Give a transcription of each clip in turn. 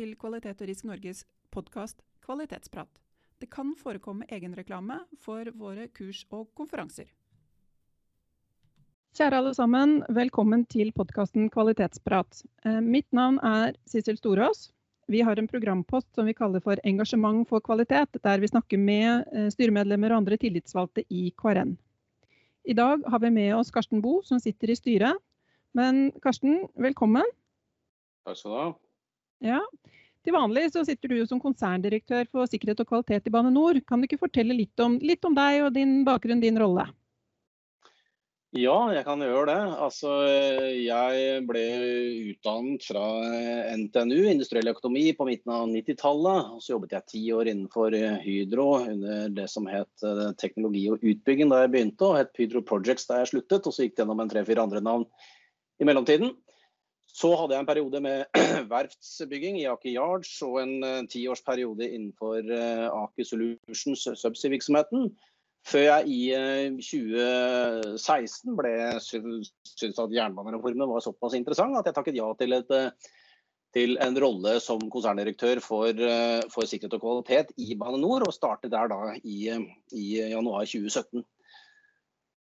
Til Kvalitet og Risk Norges podkast Kvalitetsprat. Det kan forekomme egenreklame for våre kurs og konferanser. Kjære alle sammen, velkommen til podkasten Kvalitetsprat. Eh, mitt navn er Sissel Storås. Vi har en programpost som vi kaller for Engasjement for kvalitet, der vi snakker med eh, styremedlemmer og andre tillitsvalgte i KRN. I dag har vi med oss Karsten Boe, som sitter i styret. Men Karsten, velkommen. Takk skal du ha. Ja. Til vanlig så sitter du som konserndirektør for sikkerhet og kvalitet i Bane NOR. Kan du ikke fortelle litt om, litt om deg og din bakgrunn, din rolle? Ja, jeg kan gjøre det. Altså, jeg ble utdannet fra NTNU, industriell økonomi, på midten av 90-tallet. Så jobbet jeg ti år innenfor Hydro under det som het eh, teknologi og utbygging da jeg begynte, og het Hydro Projects da jeg sluttet. Og så gikk det gjennom en tre-fire andre navn i mellomtiden. Så hadde jeg en periode med verftsbygging i Aker Yards og en uh, tiårsperiode innenfor uh, Aker Solutions subsea-virksomheten. Før jeg i uh, eh, 2016 ble syntes at jernbanereformen var såpass interessant at jeg takket ja til, et, til en rolle som konserndirektør for, for, sikkerhet og kvalitet i Bane NOR, og startet der da i, i januar 2017.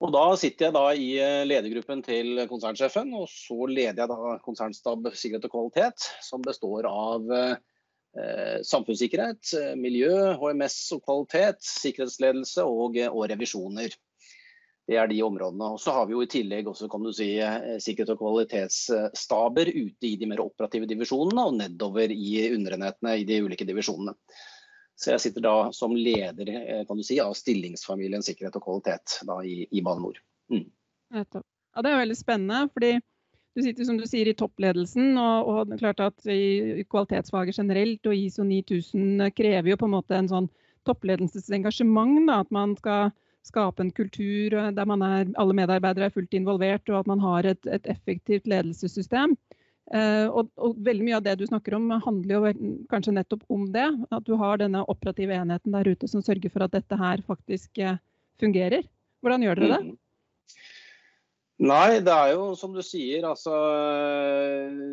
Og Da sitter jeg da i eh, ledergruppen til konsernsjefen, og så leder jeg da konsernstab sikkerhet og kvalitet, som består av eh, samfunnssikkerhet, miljø, HMS og kvalitet, sikkerhetsledelse og, og, revisjoner. Det er de områdene. Og så har vi jo i tillegg også kan du si, eh, sikkerhet- og kvalitetsstaber ute i de mer operative divisjonene og nedover i underenhetene i de ulike divisjonene. Så jeg sitter da som leder eh, kan du si, av stillingsfamilien sikkerhet og kvalitet da, i, i Bane NOR. Mm. Ja, det er veldig spennende, fordi du sitter som du sier i toppledelsen. Og, og klart at i kvalitetsfaget generelt og ISO 9000 krever jo på en måte en sånn toppledelsesengasjement. Da, at man skal skape en kultur der er, alle medarbeidere er fullt involvert, og at man har et, et effektivt ledelsessystem. Uh, og, og, veldig mye av det du snakker om, handler jo kanskje nettopp om det. At du har denne operative enheten der ute som sørger for at dette her faktisk uh, fungerer. Hvordan gjør dere det? Mm. Nei, det er jo som du sier. altså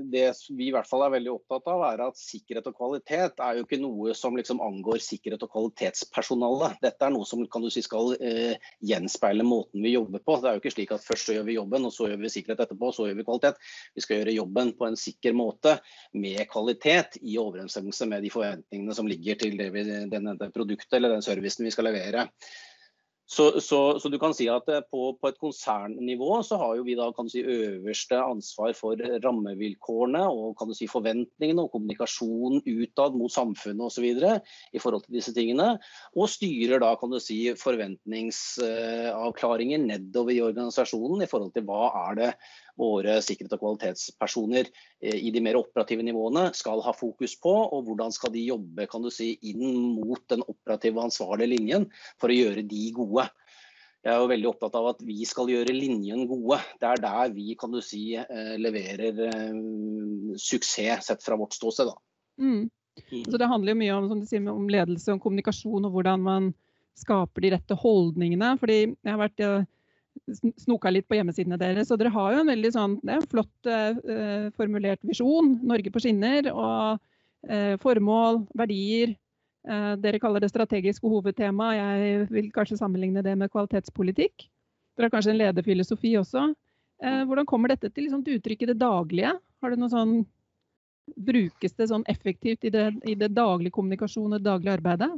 Det vi i hvert fall er veldig opptatt av, er at sikkerhet og kvalitet er jo ikke noe som liksom angår sikkerhet og kvalitetspersonalet. Dette er noe som kan du si skal eh, gjenspeile måten vi jobber på. Det er jo ikke slik at først så gjør vi jobben, og så gjør vi sikkerhet etterpå, og så gjør vi kvalitet. Vi skal gjøre jobben på en sikker måte med kvalitet i overensstemmelse med de forventningene som ligger til det, vi, den, det produktet eller den servicen vi skal levere. Så, så, så, du kan si at eh, på, på, et konsernnivå så har jo vi da kan du si øverste ansvar for rammevilkårene og kan du si forventningene og kommunikasjonen utad mot samfunnet osv. i forhold til disse tingene. Og styrer da kan du si forventningsavklaringer nedover i organisasjonen i forhold til hva er det våre sikkerhet- og kvalitetspersoner eh, i de mer operative nivåene skal ha fokus på, og hvordan skal de jobbe kan du si, inn mot den operative og ansvarlige linjen for å gjøre de gode. Jeg er jo veldig opptatt av at vi skal gjøre linjen gode. Det er der vi kan du si, eh, leverer eh, suksess, sett fra vårt ståsted. Mm. Mm. Så det handler jo mye om, sier, om, ledelse og kommunikasjon og hvordan man skaper de rette holdningene. Fordi jeg har vært snoka litt på hjemmesidene deres. Og dere har jo en veldig sånn, flott eh, formulert visjon. Norge på skinner. Og eh, formål, verdier. Eh, dere kaller det strategiske hovedtema. Jeg vil kanskje sammenligne det med kvalitetspolitikk. Dere har kanskje en lederfilosofi også. hvordan kommer dette til, liksom, til uttrykk i det daglige? Har det noe sånn Brukes det sånn effektivt i det, i det daglige kommunikasjon og det daglige arbeidet?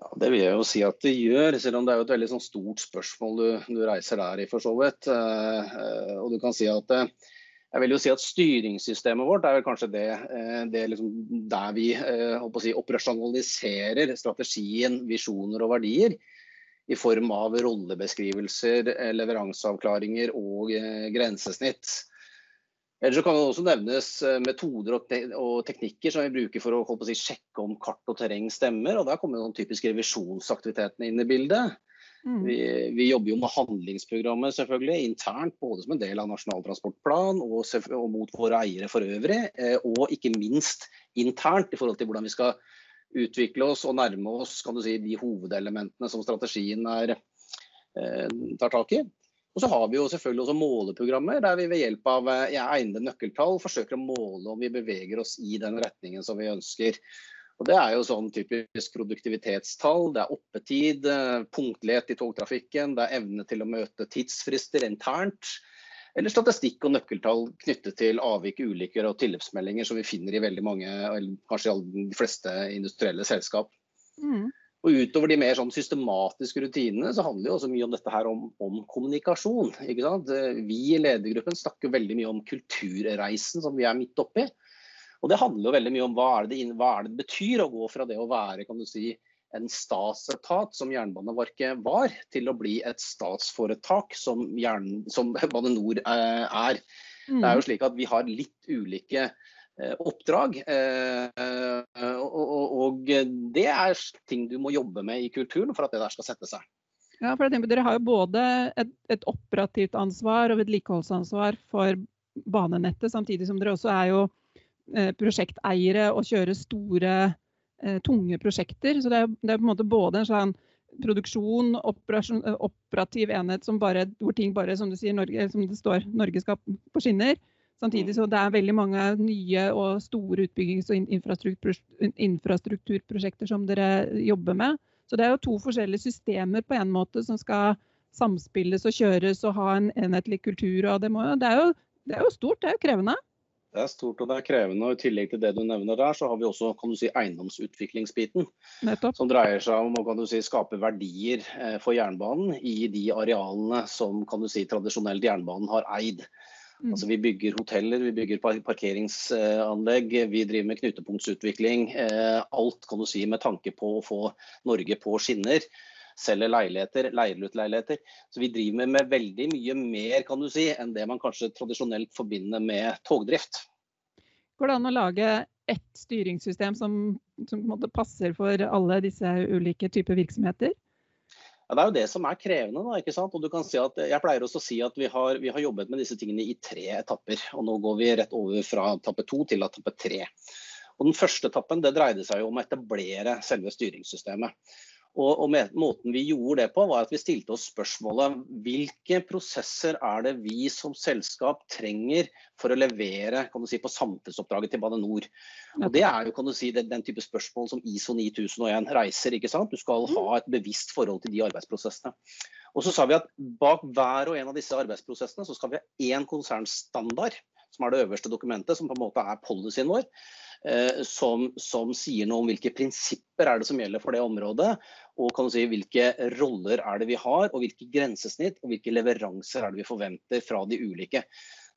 Ja, Det vil jeg jo si at det gjør, selv om det er jo et veldig sånn stort spørsmål du, du, reiser der i for så vidt. Eh, eh, og du kan si at eh, jeg vil jo si at Styringssystemet vårt er vel kanskje det, det liksom der vi si, operasjonaliserer strategien, visjoner og verdier. I form av rollebeskrivelser, leveranseavklaringer og grensesnitt. Ellers så kan det også nevnes eh, metoder og, teknikker som vi bruker for å si, sjekke om kart og terreng stemmer. og Der kommer noen typiske revisjonsaktivitetene inn i bildet. Mm. Vi, vi, jobber jo med handlingsprogrammet selvfølgelig, internt, både som en del av Nasjonal transportplan og, og, mot våre eiere for øvrig. Eh, og ikke minst internt i forhold til hvordan vi skal utvikle oss og nærme oss kan du si, de hovedelementene som strategien er, eh, tar tak i. Og så har vi jo selvfølgelig også måleprogrammer der vi ved hjelp av ja, egnede nøkkeltall forsøker å måle om vi beveger oss i den retningen som vi ønsker. Og Det er jo sånn typisk produktivitetstall, det er oppetid, eh, punktlighet i togtrafikken, det er evne til å møte tidsfrister internt. Eller statistikk og nøkkeltall knyttet til avvik, ulykker og tilløpsmeldinger som vi finner i veldig mange, eller kanskje de fleste industrielle selskap. Mm. Og Utover de mer sånn systematiske rutinene, så handler det også mye om dette her om, om kommunikasjon. ikke sant? Vi i ledergruppen snakker veldig mye om kulturreisen som vi er midt oppi. Og Det handler jo veldig mye om hva er, det, hva er det, det betyr å gå fra det å være kan du si, en statsetat, som Jernbaneverket var, til å bli et statsforetak, som, jern, som Bane Nor eh, er. Mm. Det er jo slik at Vi har litt ulike Eh, oppdrag. Eh, og det er ting du må jobbe med i kulturen for at det der skal sette seg. Ja, for jeg tenker, Dere har jo både et, et operativt ansvar og vedlikeholdsansvar for banenettet, samtidig som dere også er jo eh, prosjekteiere og kjører store, tunge prosjekter. Så det er, det er, på en måte både en sånn produksjon, operativ enhet bare, hvor ting bare, som du sier, Norge, som det står, Norge skal på skinner. Samtidig mm. så det er veldig mange nye og store utbyggings- og infrastrukturprosjekter som dere jobber med. Så det er jo to forskjellige systemer på en måte som skal samspilles og kjøres og ha en enhetlig kultur. og Det, må, det, er, jo, det er jo stort, det er jo krevende. Det er stort og det er krevende. og I tillegg til det du nevner der, så har vi også kan du si, eiendomsutviklingsbiten. Nettopp. Som dreier seg om å kan du si, skape verdier eh, for jernbanen i de arealene som kan du si, tradisjonelt jernbanen har eid. Mm. Altså, vi bygger hoteller, vi bygger parkeringsanlegg, vi driver med knutepunktsutvikling. Eh, alt kan du si med tanke på å få Norge på skinner. Selger leiligheter, leier ut leiligheter. Så vi driver med, med veldig mye mer kan du si, enn det man kanskje tradisjonelt forbinder med togdrift. Går det an å lage ett styringssystem som, som passer for alle disse ulike typer virksomheter? Ja, det er jo det som er krevende. da, ikke sant? Og du kan si at, Jeg pleier også å si at vi har, vi har jobbet med disse tingene i tre etapper. og Nå går vi rett over fra etappe to til etappe tre. Og Den første etappen det dreide seg om å etablere selve styringssystemet. Og, og med, Måten vi gjorde det på, var at vi stilte oss spørsmålet hvilke prosesser er det vi som selskap trenger for å levere si, på samfunnsoppdraget til Bane NOR. Og Det er jo kan du si, den, den type spørsmål som ISO 9001 reiser. ikke sant? Du skal ha et bevisst forhold til de arbeidsprosessene. Og så sa vi at Bak hver og en av disse arbeidsprosessene så skal vi ha én konsernstandard, som er det øverste dokumentet, som på en måte er policyen vår. Eh, som, som, sier noe om hvilke prinsipper er det som gjelder for det området. Og kan du si, hvilke roller er det vi har, og hvilke grensesnitt og hvilke leveranser er det vi forventer fra de ulike.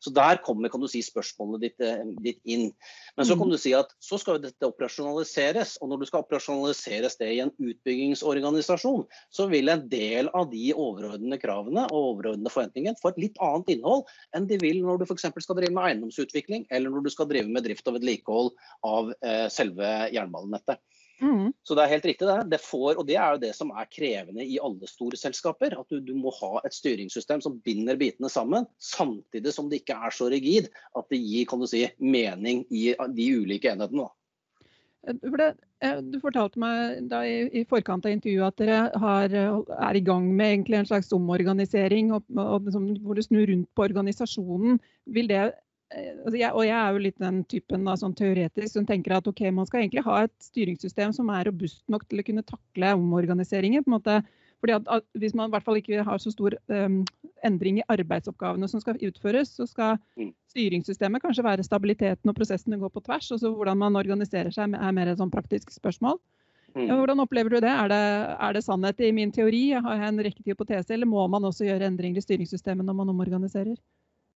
Så Der kommer kan du si, spørsmålet ditt, eh, ditt, inn. Men så kan mm. du si at så skal dette operasjonaliseres. Og når du skal operasjonaliseres det i en utbyggingsorganisasjon, så vil en del av de overordnede kravene og overordnede forventningene få et litt annet innhold enn de vil når du f.eks. skal drive med eiendomsutvikling, eller når du skal drive med drift og vedlikehold av eh, selve jernbanenettet. Mm. Så det er helt riktig, det. det får, og det er jo det som er krevende i alle store selskaper. At du, du, må ha et styringssystem som binder bitene sammen, samtidig som det ikke er så rigid at det gir kan du si, mening i de ulike enhetene. For det, eh, du fortalte meg da i, i, forkant av intervjuet at dere har, er i gang med en slags omorganisering, og, og, hvor du snur rundt på organisasjonen. Vil det Eh, og jeg er jo litt den typen da, sånn teoretisk som tenker at okay, man skal egentlig ha et styringssystem som er robust nok til å kunne takle omorganiseringer. på en måte, fordi at, at Hvis man i hvert fall ikke har så stor um, endring i arbeidsoppgavene som skal utføres, så skal mm. styringssystemet kanskje være stabiliteten og prosessene går på tvers. og så Hvordan man organiserer seg er mer et sånn praktisk spørsmål. Mm. Ja, hvordan opplever du det? Er, det? er det sannhet i min teori? Har jeg en rekke hypoteser, eller må man også gjøre endringer i styringssystemet når man omorganiserer?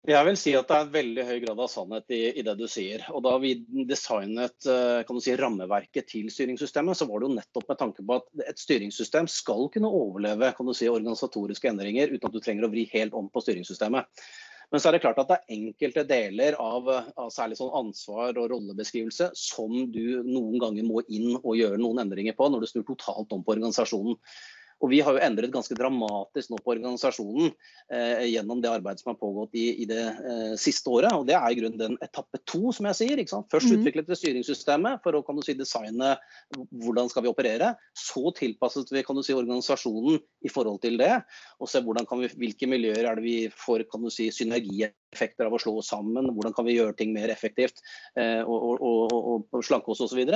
Jeg vil si at det er en veldig høy grad av sannhet i, i, det du sier. Og Da vi designet eh, si, rammeverket til styringssystemet, så var det jo nettopp med tanke på at et styringssystem skal kunne overleve si, organisatoriske endringer uten at du trenger å vri helt om på styringssystemet. Men så er det klart at det er enkelte deler av, av særlig sånn ansvar og rollebeskrivelse som du noen ganger må inn og gjøre noen endringer på når du snur totalt om på organisasjonen. Og vi har jo endret ganske dramatisk nå på organisasjonen eh, gjennom det arbeidet som har pågått i, i det eh, siste året. Og det er i grunnen den etappe to, som jeg sier. Først mm. utviklet vi styringssystemet for å kan du si, designe hvordan skal vi operere. Så tilpasset vi kan du si, organisasjonen i forhold til det. Og se hvordan kan vi, hvilke miljøer er det vi får kan du si, synergieffekter av å slå oss sammen. Hvordan kan vi gjøre ting mer effektivt eh, og, og, og, og slanke oss osv.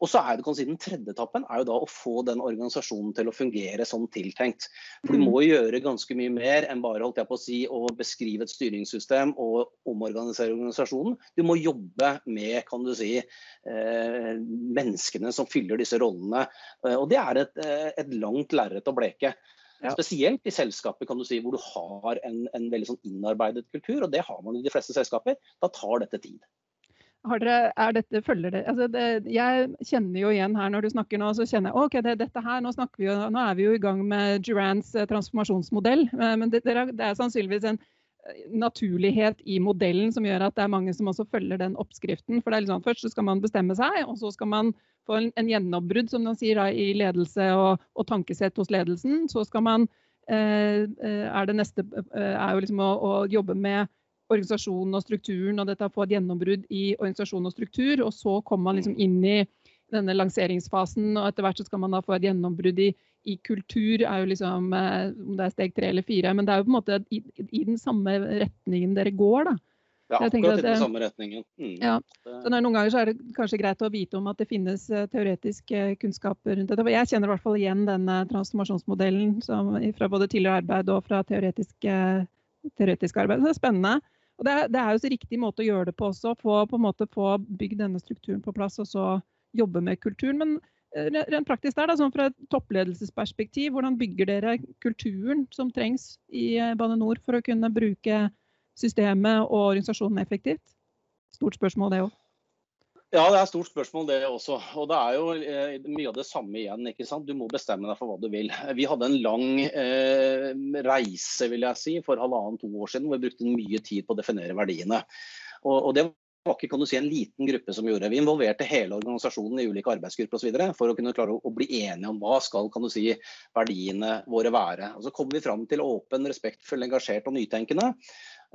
Og så er det kan si, Den tredje etappen er jo da å få den organisasjonen til å fungere som tiltenkt. For Du mm. må gjøre ganske mye mer enn bare holdt jeg på å si, å beskrive et styringssystem og omorganisere organisasjonen. Du må jobbe med kan du si, eh, menneskene som fyller disse rollene. Eh, og Det er et, eh, et langt lerret å bleke. Ja. Spesielt i selskaper kan du si, hvor du har en, en veldig sånn innarbeidet kultur, og det har man i de fleste selskaper. Da tar dette tid. Dere, er dette, følger det, altså det, Jeg kjenner jo igjen her når du snakker nå, så kjenner jeg ok, det, dette her, nå, vi jo, nå, er vi jo i gang med Durants eh, transformasjonsmodell. Eh, men det, det, er sannsynligvis en eh, naturlighet i modellen som gjør at det er mange som også følger den oppskriften. For det er liksom, Først så skal man bestemme seg, og så skal man få en, en gjennombrudd som man sier, da, i ledelse og, og, tankesett hos ledelsen. Så skal man, eh, er det neste er jo liksom å, å jobbe med organisasjonen og strukturen, og dette å få et gjennombrudd i organisasjon og struktur. Og så kommer man liksom inn i denne lanseringsfasen, og etter hvert så skal man da få et gjennombrudd i, i kultur. er jo liksom, eh, Om det er steg tre eller fire. Men det er jo på en måte i, i den samme retningen dere går, da. Ja, akkurat i den samme retningen. Mm. Ja. Så Noen ganger så er det kanskje greit å vite om at det finnes uh, teoretisk kunnskap rundt dette. Jeg kjenner i hvert fall igjen denne transformasjonsmodellen som, fra både tidligere arbeid og fra teoretisk, teoretisk arbeid. Så det er spennende. Og det, det, er jo så riktig måte å gjøre det på også. Få, på en måte få bygd denne strukturen på plass og så jobbe med kulturen. Men eh, rent praktisk der, da, sånn fra et toppledelsesperspektiv, hvordan bygger dere kulturen som trengs i eh, Bane NOR for å kunne bruke systemet og organisasjonen effektivt? Stort spørsmål, det òg. Ja, det er et stort spørsmål det også. Og det er jo eh, mye av det samme igjen. ikke sant? Du må bestemme deg for hva du vil. Vi hadde en lang eh, reise vil jeg si, for halvannen-to år siden hvor vi brukte mye tid på å definere verdiene. Og, og det var ikke kan du si, en liten gruppe som gjorde det. Vi involverte hele organisasjonen i ulike arbeidsgrupper videre, for å kunne klare å, bli enige om hva skal kan du si, verdiene våre være. Og Så kom vi fram til åpen, respektfull, engasjert og nytenkende.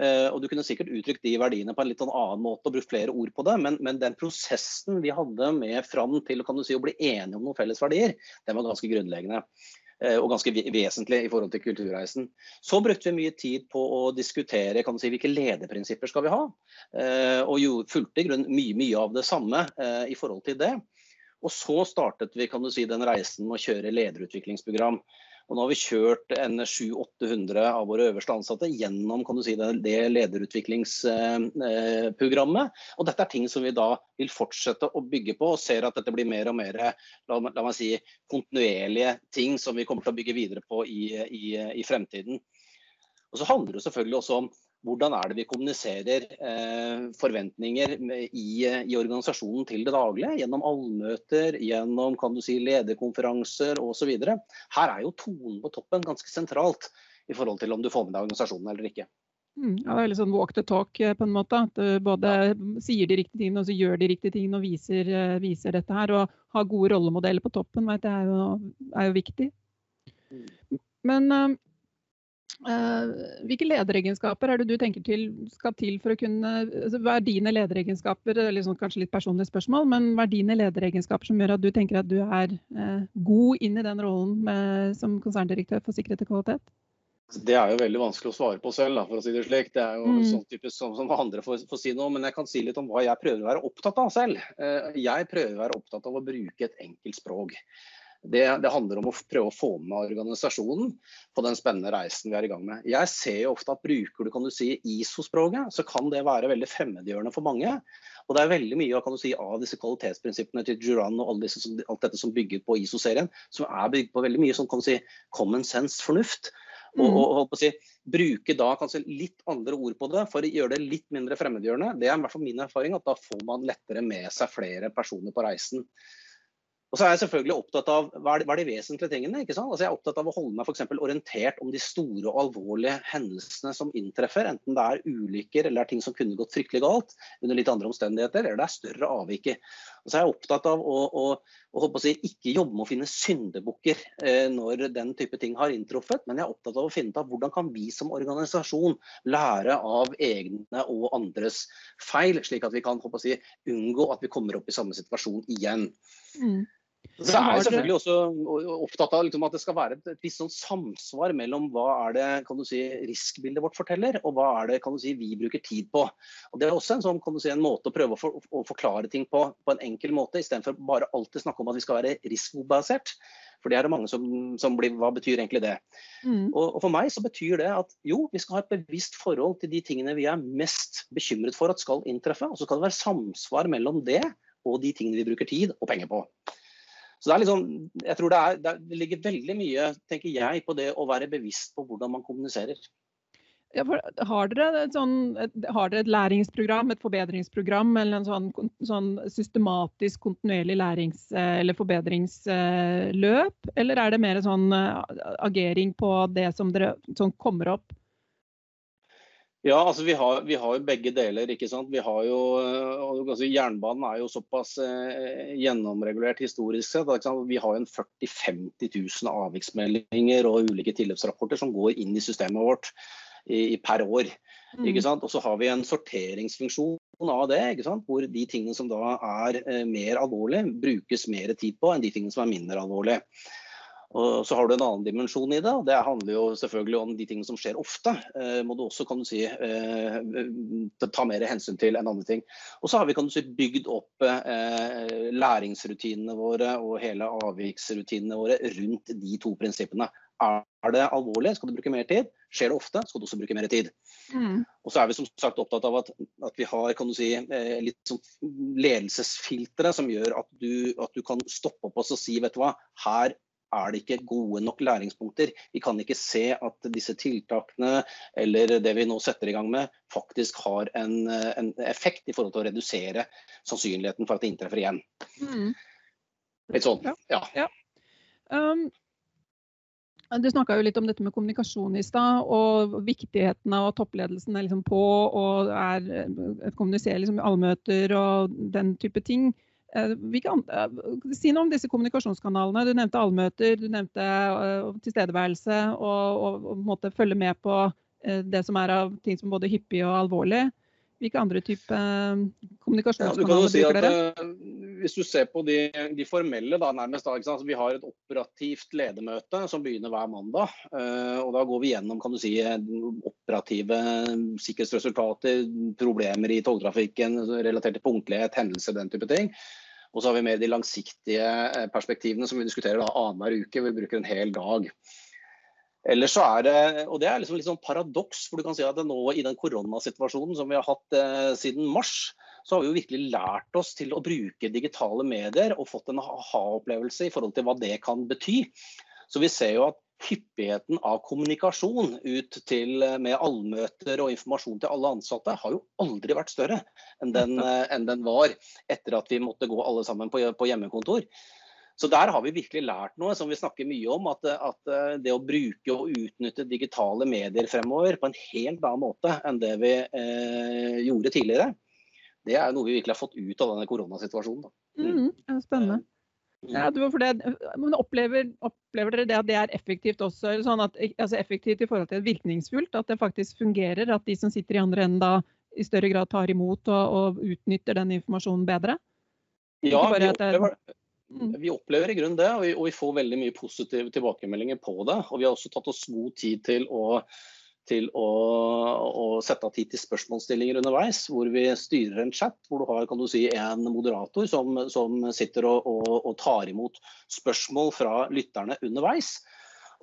Uh, og Du kunne sikkert uttrykt de verdiene på en litt sånn annen måte og brukt flere ord på det, men, men den prosessen vi hadde med fram til si, å bli enige om noen felles verdier, den var ganske grunnleggende. Uh, og ganske vesentlig i forhold til kulturreisen. Så brukte vi mye tid på å diskutere si, hvilke lederprinsipper skal vi ha. Uh, og jo, fulgte i grunnen mye, mye av det samme i forhold til det. Og så startet vi si, den reisen med å kjøre lederutviklingsprogram. Og nå har vi kjørt en 700-800 av våre øverste ansatte gjennom kan du si, det, det lederutviklingsprogrammet. Og dette er ting som vi da vil fortsette å bygge på, og ser at dette blir mer og mer la, la meg si, kontinuerlige ting som vi kommer til å bygge videre på i, i, i fremtiden. Og så handler det selvfølgelig også om hvordan er det vi kommuniserer eh, forventninger i, i, organisasjonen til det daglige? Gjennom allmøter, gjennom kan du si, lederkonferanser osv. Her er jo tonen på toppen ganske sentralt i forhold til om du får med deg organisasjonen eller ikke. Mm, ja, det er litt sånn walk the talk eh, på en måte. At du både ja. sier de riktige tingene og så gjør de riktige tingene og viser, eh, viser dette her. Og ha gode rollemodeller på toppen vet jeg, er, jo, er jo viktig. Mm. Men eh, hvilke lederegenskaper er det du tenker til skal til for å kunne altså, Hva er dine lederegenskaper, liksom, kanskje litt personlig spørsmål, men hva er dine lederegenskaper som gjør at du tenker at du er uh, god inn i den rollen med, som konserndirektør for sikkerhet og kvalitet? Det er jo veldig vanskelig å svare på selv, for å si det slik. Det er jo mm. sånn type som, som andre får, får, si noe, men jeg kan si litt om hva jeg prøver å være opptatt av selv. Uh, jeg prøver å være opptatt av å bruke et enkelt språk. Det, det, handler om å prøve å få med organisasjonen på den spennende reisen vi er i gang med. Jeg ser jo ofte at bruker du kan du si, ISO-språket, så kan det være veldig fremmedgjørende for mange. Og det er veldig mye kan du si, av disse kvalitetsprinsippene til Duran og disse, alt dette som bygger på ISO-serien, som er bygd på veldig mye sånn, kan du si, common sense, fornuft. Og, mm. og, og si, Bruke da kanskje litt andre ord på det for å gjøre det litt mindre fremmedgjørende. Det er i hvert fall min erfaring at da får man lettere med seg flere personer på reisen. Og så er jeg selvfølgelig opptatt av hva er de, hva er de vesentlige tingene. ikke sant? Altså jeg er opptatt av å holde meg for orientert om de store og alvorlige hendelsene som inntreffer. Enten det er ulykker eller det er ting som kunne gått fryktelig galt under litt andre omstendigheter, eller det er større avvik. Så er jeg opptatt av å, å, å, å si, ikke jobbe med å finne syndebukker eh, når den type ting har inntruffet, men jeg er opptatt av å finne ut av hvordan kan vi som organisasjon lære av egne og andres feil, slik at vi kan si, unngå at vi kommer opp i samme situasjon igjen. Mm. Så er jeg selvfølgelig også opptatt av liksom, at det skal være et, et visst sånn samsvar mellom hva er det kan du si, riskbildet vårt forteller, og hva er det kan du si, vi bruker tid på. Og Det er også en, sånn, kan du si, en måte å prøve å, for, å forklare ting på på en enkel måte, istedenfor bare alltid snakke om at vi skal være risikobasert. For det er det mange som, som blir Hva betyr egentlig det? Mm. Og, og, For meg så betyr det at jo, vi skal ha et bevisst forhold til de tingene vi er mest bekymret for at skal inntreffe. Og så skal det være samsvar mellom det og de tingene vi bruker tid og penger på. Så det, er liksom, jeg tror det, er, det, ligger veldig mye tenker jeg, på det å være bevisst på hvordan man kommuniserer. Ja, har, dere et sånn, har, dere et læringsprogram, et forbedringsprogram eller en sånn, sånn systematisk kontinuerlig lærings- eller forbedringsløp? Eller er det mer sånn eh, agering på det som, dere, som kommer opp ja, altså vi har, vi har, jo begge deler. ikke sant? Vi har jo, altså Jernbanen er jo såpass eh, gjennomregulert historisk sett. Vi har jo en 40 000-50 000 avviksmeldinger og ulike tilløpsrapporter som går inn i systemet vårt i, i per år. Mm. ikke sant? Og så har vi en sorteringsfunksjon av det, ikke sant? hvor de tingene som da er eh, mer alvorlige, brukes mer tid på enn de tingene som er mindre alvorlige. Og så har du en annen dimensjon i det, og det handler jo selvfølgelig om de tingene som skjer ofte. Eh, må du også kan du si, eh, ta mer hensyn til enn andre ting. Og så har vi kan du si, bygd opp eh, læringsrutinene våre og hele avviksrutinene våre rundt de to prinsippene. Er det alvorlig, skal du bruke mer tid. Skjer det ofte, skal du også bruke mer tid. Mm. Og så er vi som sagt opptatt av at, at vi har kan du si, eh, litt sånn ledelsesfiltre som gjør at du, at du kan stoppe opp og si vet du hva, her er det ikke gode nok læringspunkter. Vi kan ikke se at disse tiltakene eller det vi nå setter i gang med, faktisk har en, en effekt i forhold til å redusere sannsynligheten for at det inntreffer igjen. Mm. Litt sånn, ja. ja. Um, du snakka jo litt om dette med kommunikasjon i stad, og viktigheten av at toppledelsen er liksom på og er, eh, kommuniserer liksom allmøter og den type ting. Eh, kan, eh, si noe om disse kommunikasjonskanalene. Du nevnte allmøter, du nevnte uh, tilstedeværelse og, og, og følge med på det som er av ting som både hyppig og alvorlig. Hvilke andre typer uh, kommunikasjonskanaler ja, si bruker dere? Hvis du ser på de, de formelle, da, nærmest da, altså, Vi har et operativt ledermøte som begynner hver mandag. og Da går vi gjennom kan du si, operative sikkerhetsresultater, problemer i togtrafikken relatert til punktlighet, hendelser, den type ting. Og så har vi mer de langsiktige eh, perspektivene som vi diskuterer annenhver uke. Vi bruker en hel dag. Ellers så er det, og det er liksom litt sånn paradoks, for du kan si at nå i den koronasituasjonen som vi har hatt eh, siden mars, så har vi jo virkelig lært oss til å bruke digitale medier og fått en aha-opplevelse i forhold til hva det kan bety. Så vi ser jo at hyppigheten av kommunikasjon ut til, eh, med allmøter og informasjon til alle ansatte har jo aldri vært større enn den, eh, enn den var etter at vi måtte gå alle sammen på, på, hjemmekontor. Så der har vi virkelig lært noe som vi snakker mye om. At, at eh, det å bruke og utnytte digitale medier fremover på en helt annen måte enn det vi eh, gjorde tidligere, det er noe vi virkelig har fått ut av denne koronasituasjonen. Mm. Mm, spennende. Ja, det, men opplever, opplever, dere det at det er effektivt også? Sånn at, altså effektivt i forhold til virkningsfullt? At det faktisk fungerer? At de som sitter i andre enden da i større grad tar imot og, og utnytter den informasjonen bedre? Ja, vi opplever, mm. vi opplever, i grunnen det, og vi, og vi får veldig mye positive tilbakemeldinger på det. Og vi har også tatt oss god tid til å til å, å, sette av tid til spørsmålsstillinger underveis, hvor vi styrer en chat hvor du har kan du si, en moderator som, som sitter og, og, og, tar imot spørsmål fra lytterne underveis.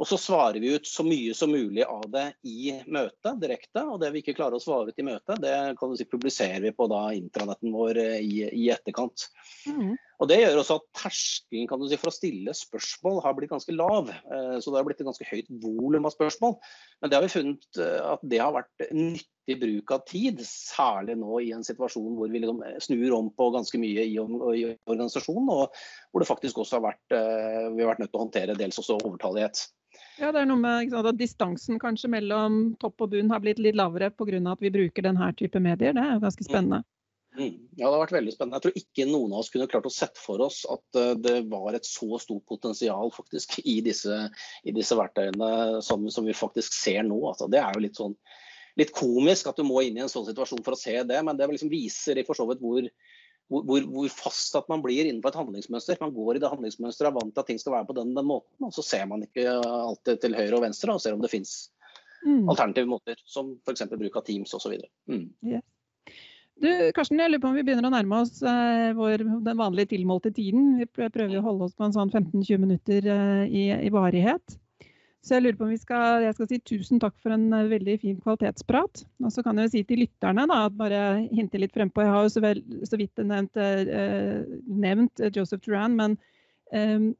Og så svarer vi ut så mye som mulig av det i møtet direkte. Og det vi ikke klarer å svare ut i møtet, det kan du si, publiserer vi på da, intranetten vår i, i etterkant. Mm. Og Det gjør også at terskelen kan du si, for å stille spørsmål har blitt ganske lav. Eh, så det har blitt et ganske høyt volum av spørsmål. Men det har vi funnet eh, at det har vært nyttig bruk av tid. Særlig nå i en situasjon hvor vi liksom snur om på ganske mye i, i organisasjonen. Og hvor det faktisk også har vært, vi har vært nødt til å håndtere dels også overtallighet. Ja, det er noe med sant, at Distansen kanskje mellom topp og bunn har blitt litt lavere pga. at vi bruker denne type medier. Det er jo ganske spennende. Mm. Ja, det har vært veldig spennende. Jeg tror ikke noen av oss kunne klart å sette for oss at uh, det var et så stort potensial faktisk i disse, i disse verktøyene som, som, vi faktisk ser nå. Altså, det er jo litt sånn litt komisk at du må inn i en sånn situasjon for å se det, men det liksom viser i for så vidt hvor, hvor, hvor, fastsatt man blir innenfor et handlingsmønster. Man går i det handlingsmønsteret, er vant til at ting skal være på den, den måten, og så ser man ikke alltid til høyre og venstre og ser om det fins mm. alternative måter, som f.eks. bruk av Teams osv. Mm. Yes. Du, Karsten, jeg lurer på om vi begynner å nærme oss eh, vår, den vanlige tilmålte tiden. Vi prøver å holde oss på en sånn 15-20 minutter eh, i, i, varighet. Så jeg lurer på om vi skal, jeg skal si tusen takk for en uh, veldig fin kvalitetsprat. Og så kan jeg si til lytterne, da, at bare hinte litt frempå. Jeg har jo så, vel, så vidt nevnt, uh, nevnt Joseph Duran, men um,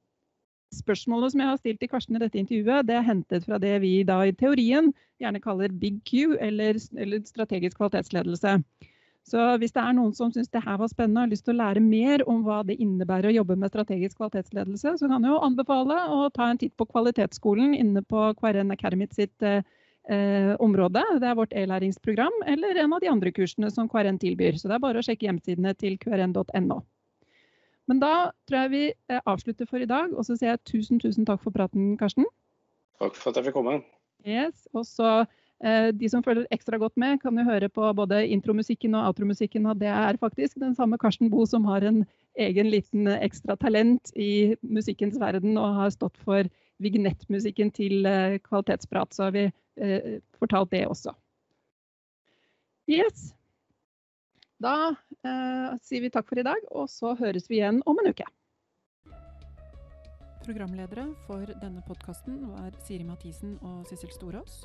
spørsmålet som jeg har stilt til Karsten i dette intervjuet, det er hentet fra det vi da i teorien gjerne kaller big Q, eller, eller strategisk kvalitetsledelse. Så hvis det er noen som syns det her var spennende og har lyst til å lære mer om hva det innebærer å jobbe med strategisk kvalitetsledelse, så kan jeg jo anbefale å ta en titt på Kvalitetsskolen inne på KRN Academy sitt eh, eh, område. Det er vårt e-læringsprogram, eller en av de andre kursene som KRN tilbyr. Så det er bare å sjekke hjemmesidene til qrn.no. Men da tror jeg vi eh, avslutter for i dag, og så sier jeg tusen, tusen takk for praten, Karsten. Takk for at jeg fikk komme. Yes, og så de som følger ekstra godt med, kan jo høre på både intromusikken og outromusikken. Og det er faktisk den samme Karsten Boe som har en egen liten ekstra talent i musikkens verden og har stått for vignettmusikken til eh, Kvalitetsprat. Så har vi eh, fortalt det også. Yes. Da eh, sier vi takk for i dag, og så høres vi igjen om en uke. Programledere for denne podkasten var Siri Mathisen og Sissel Storås.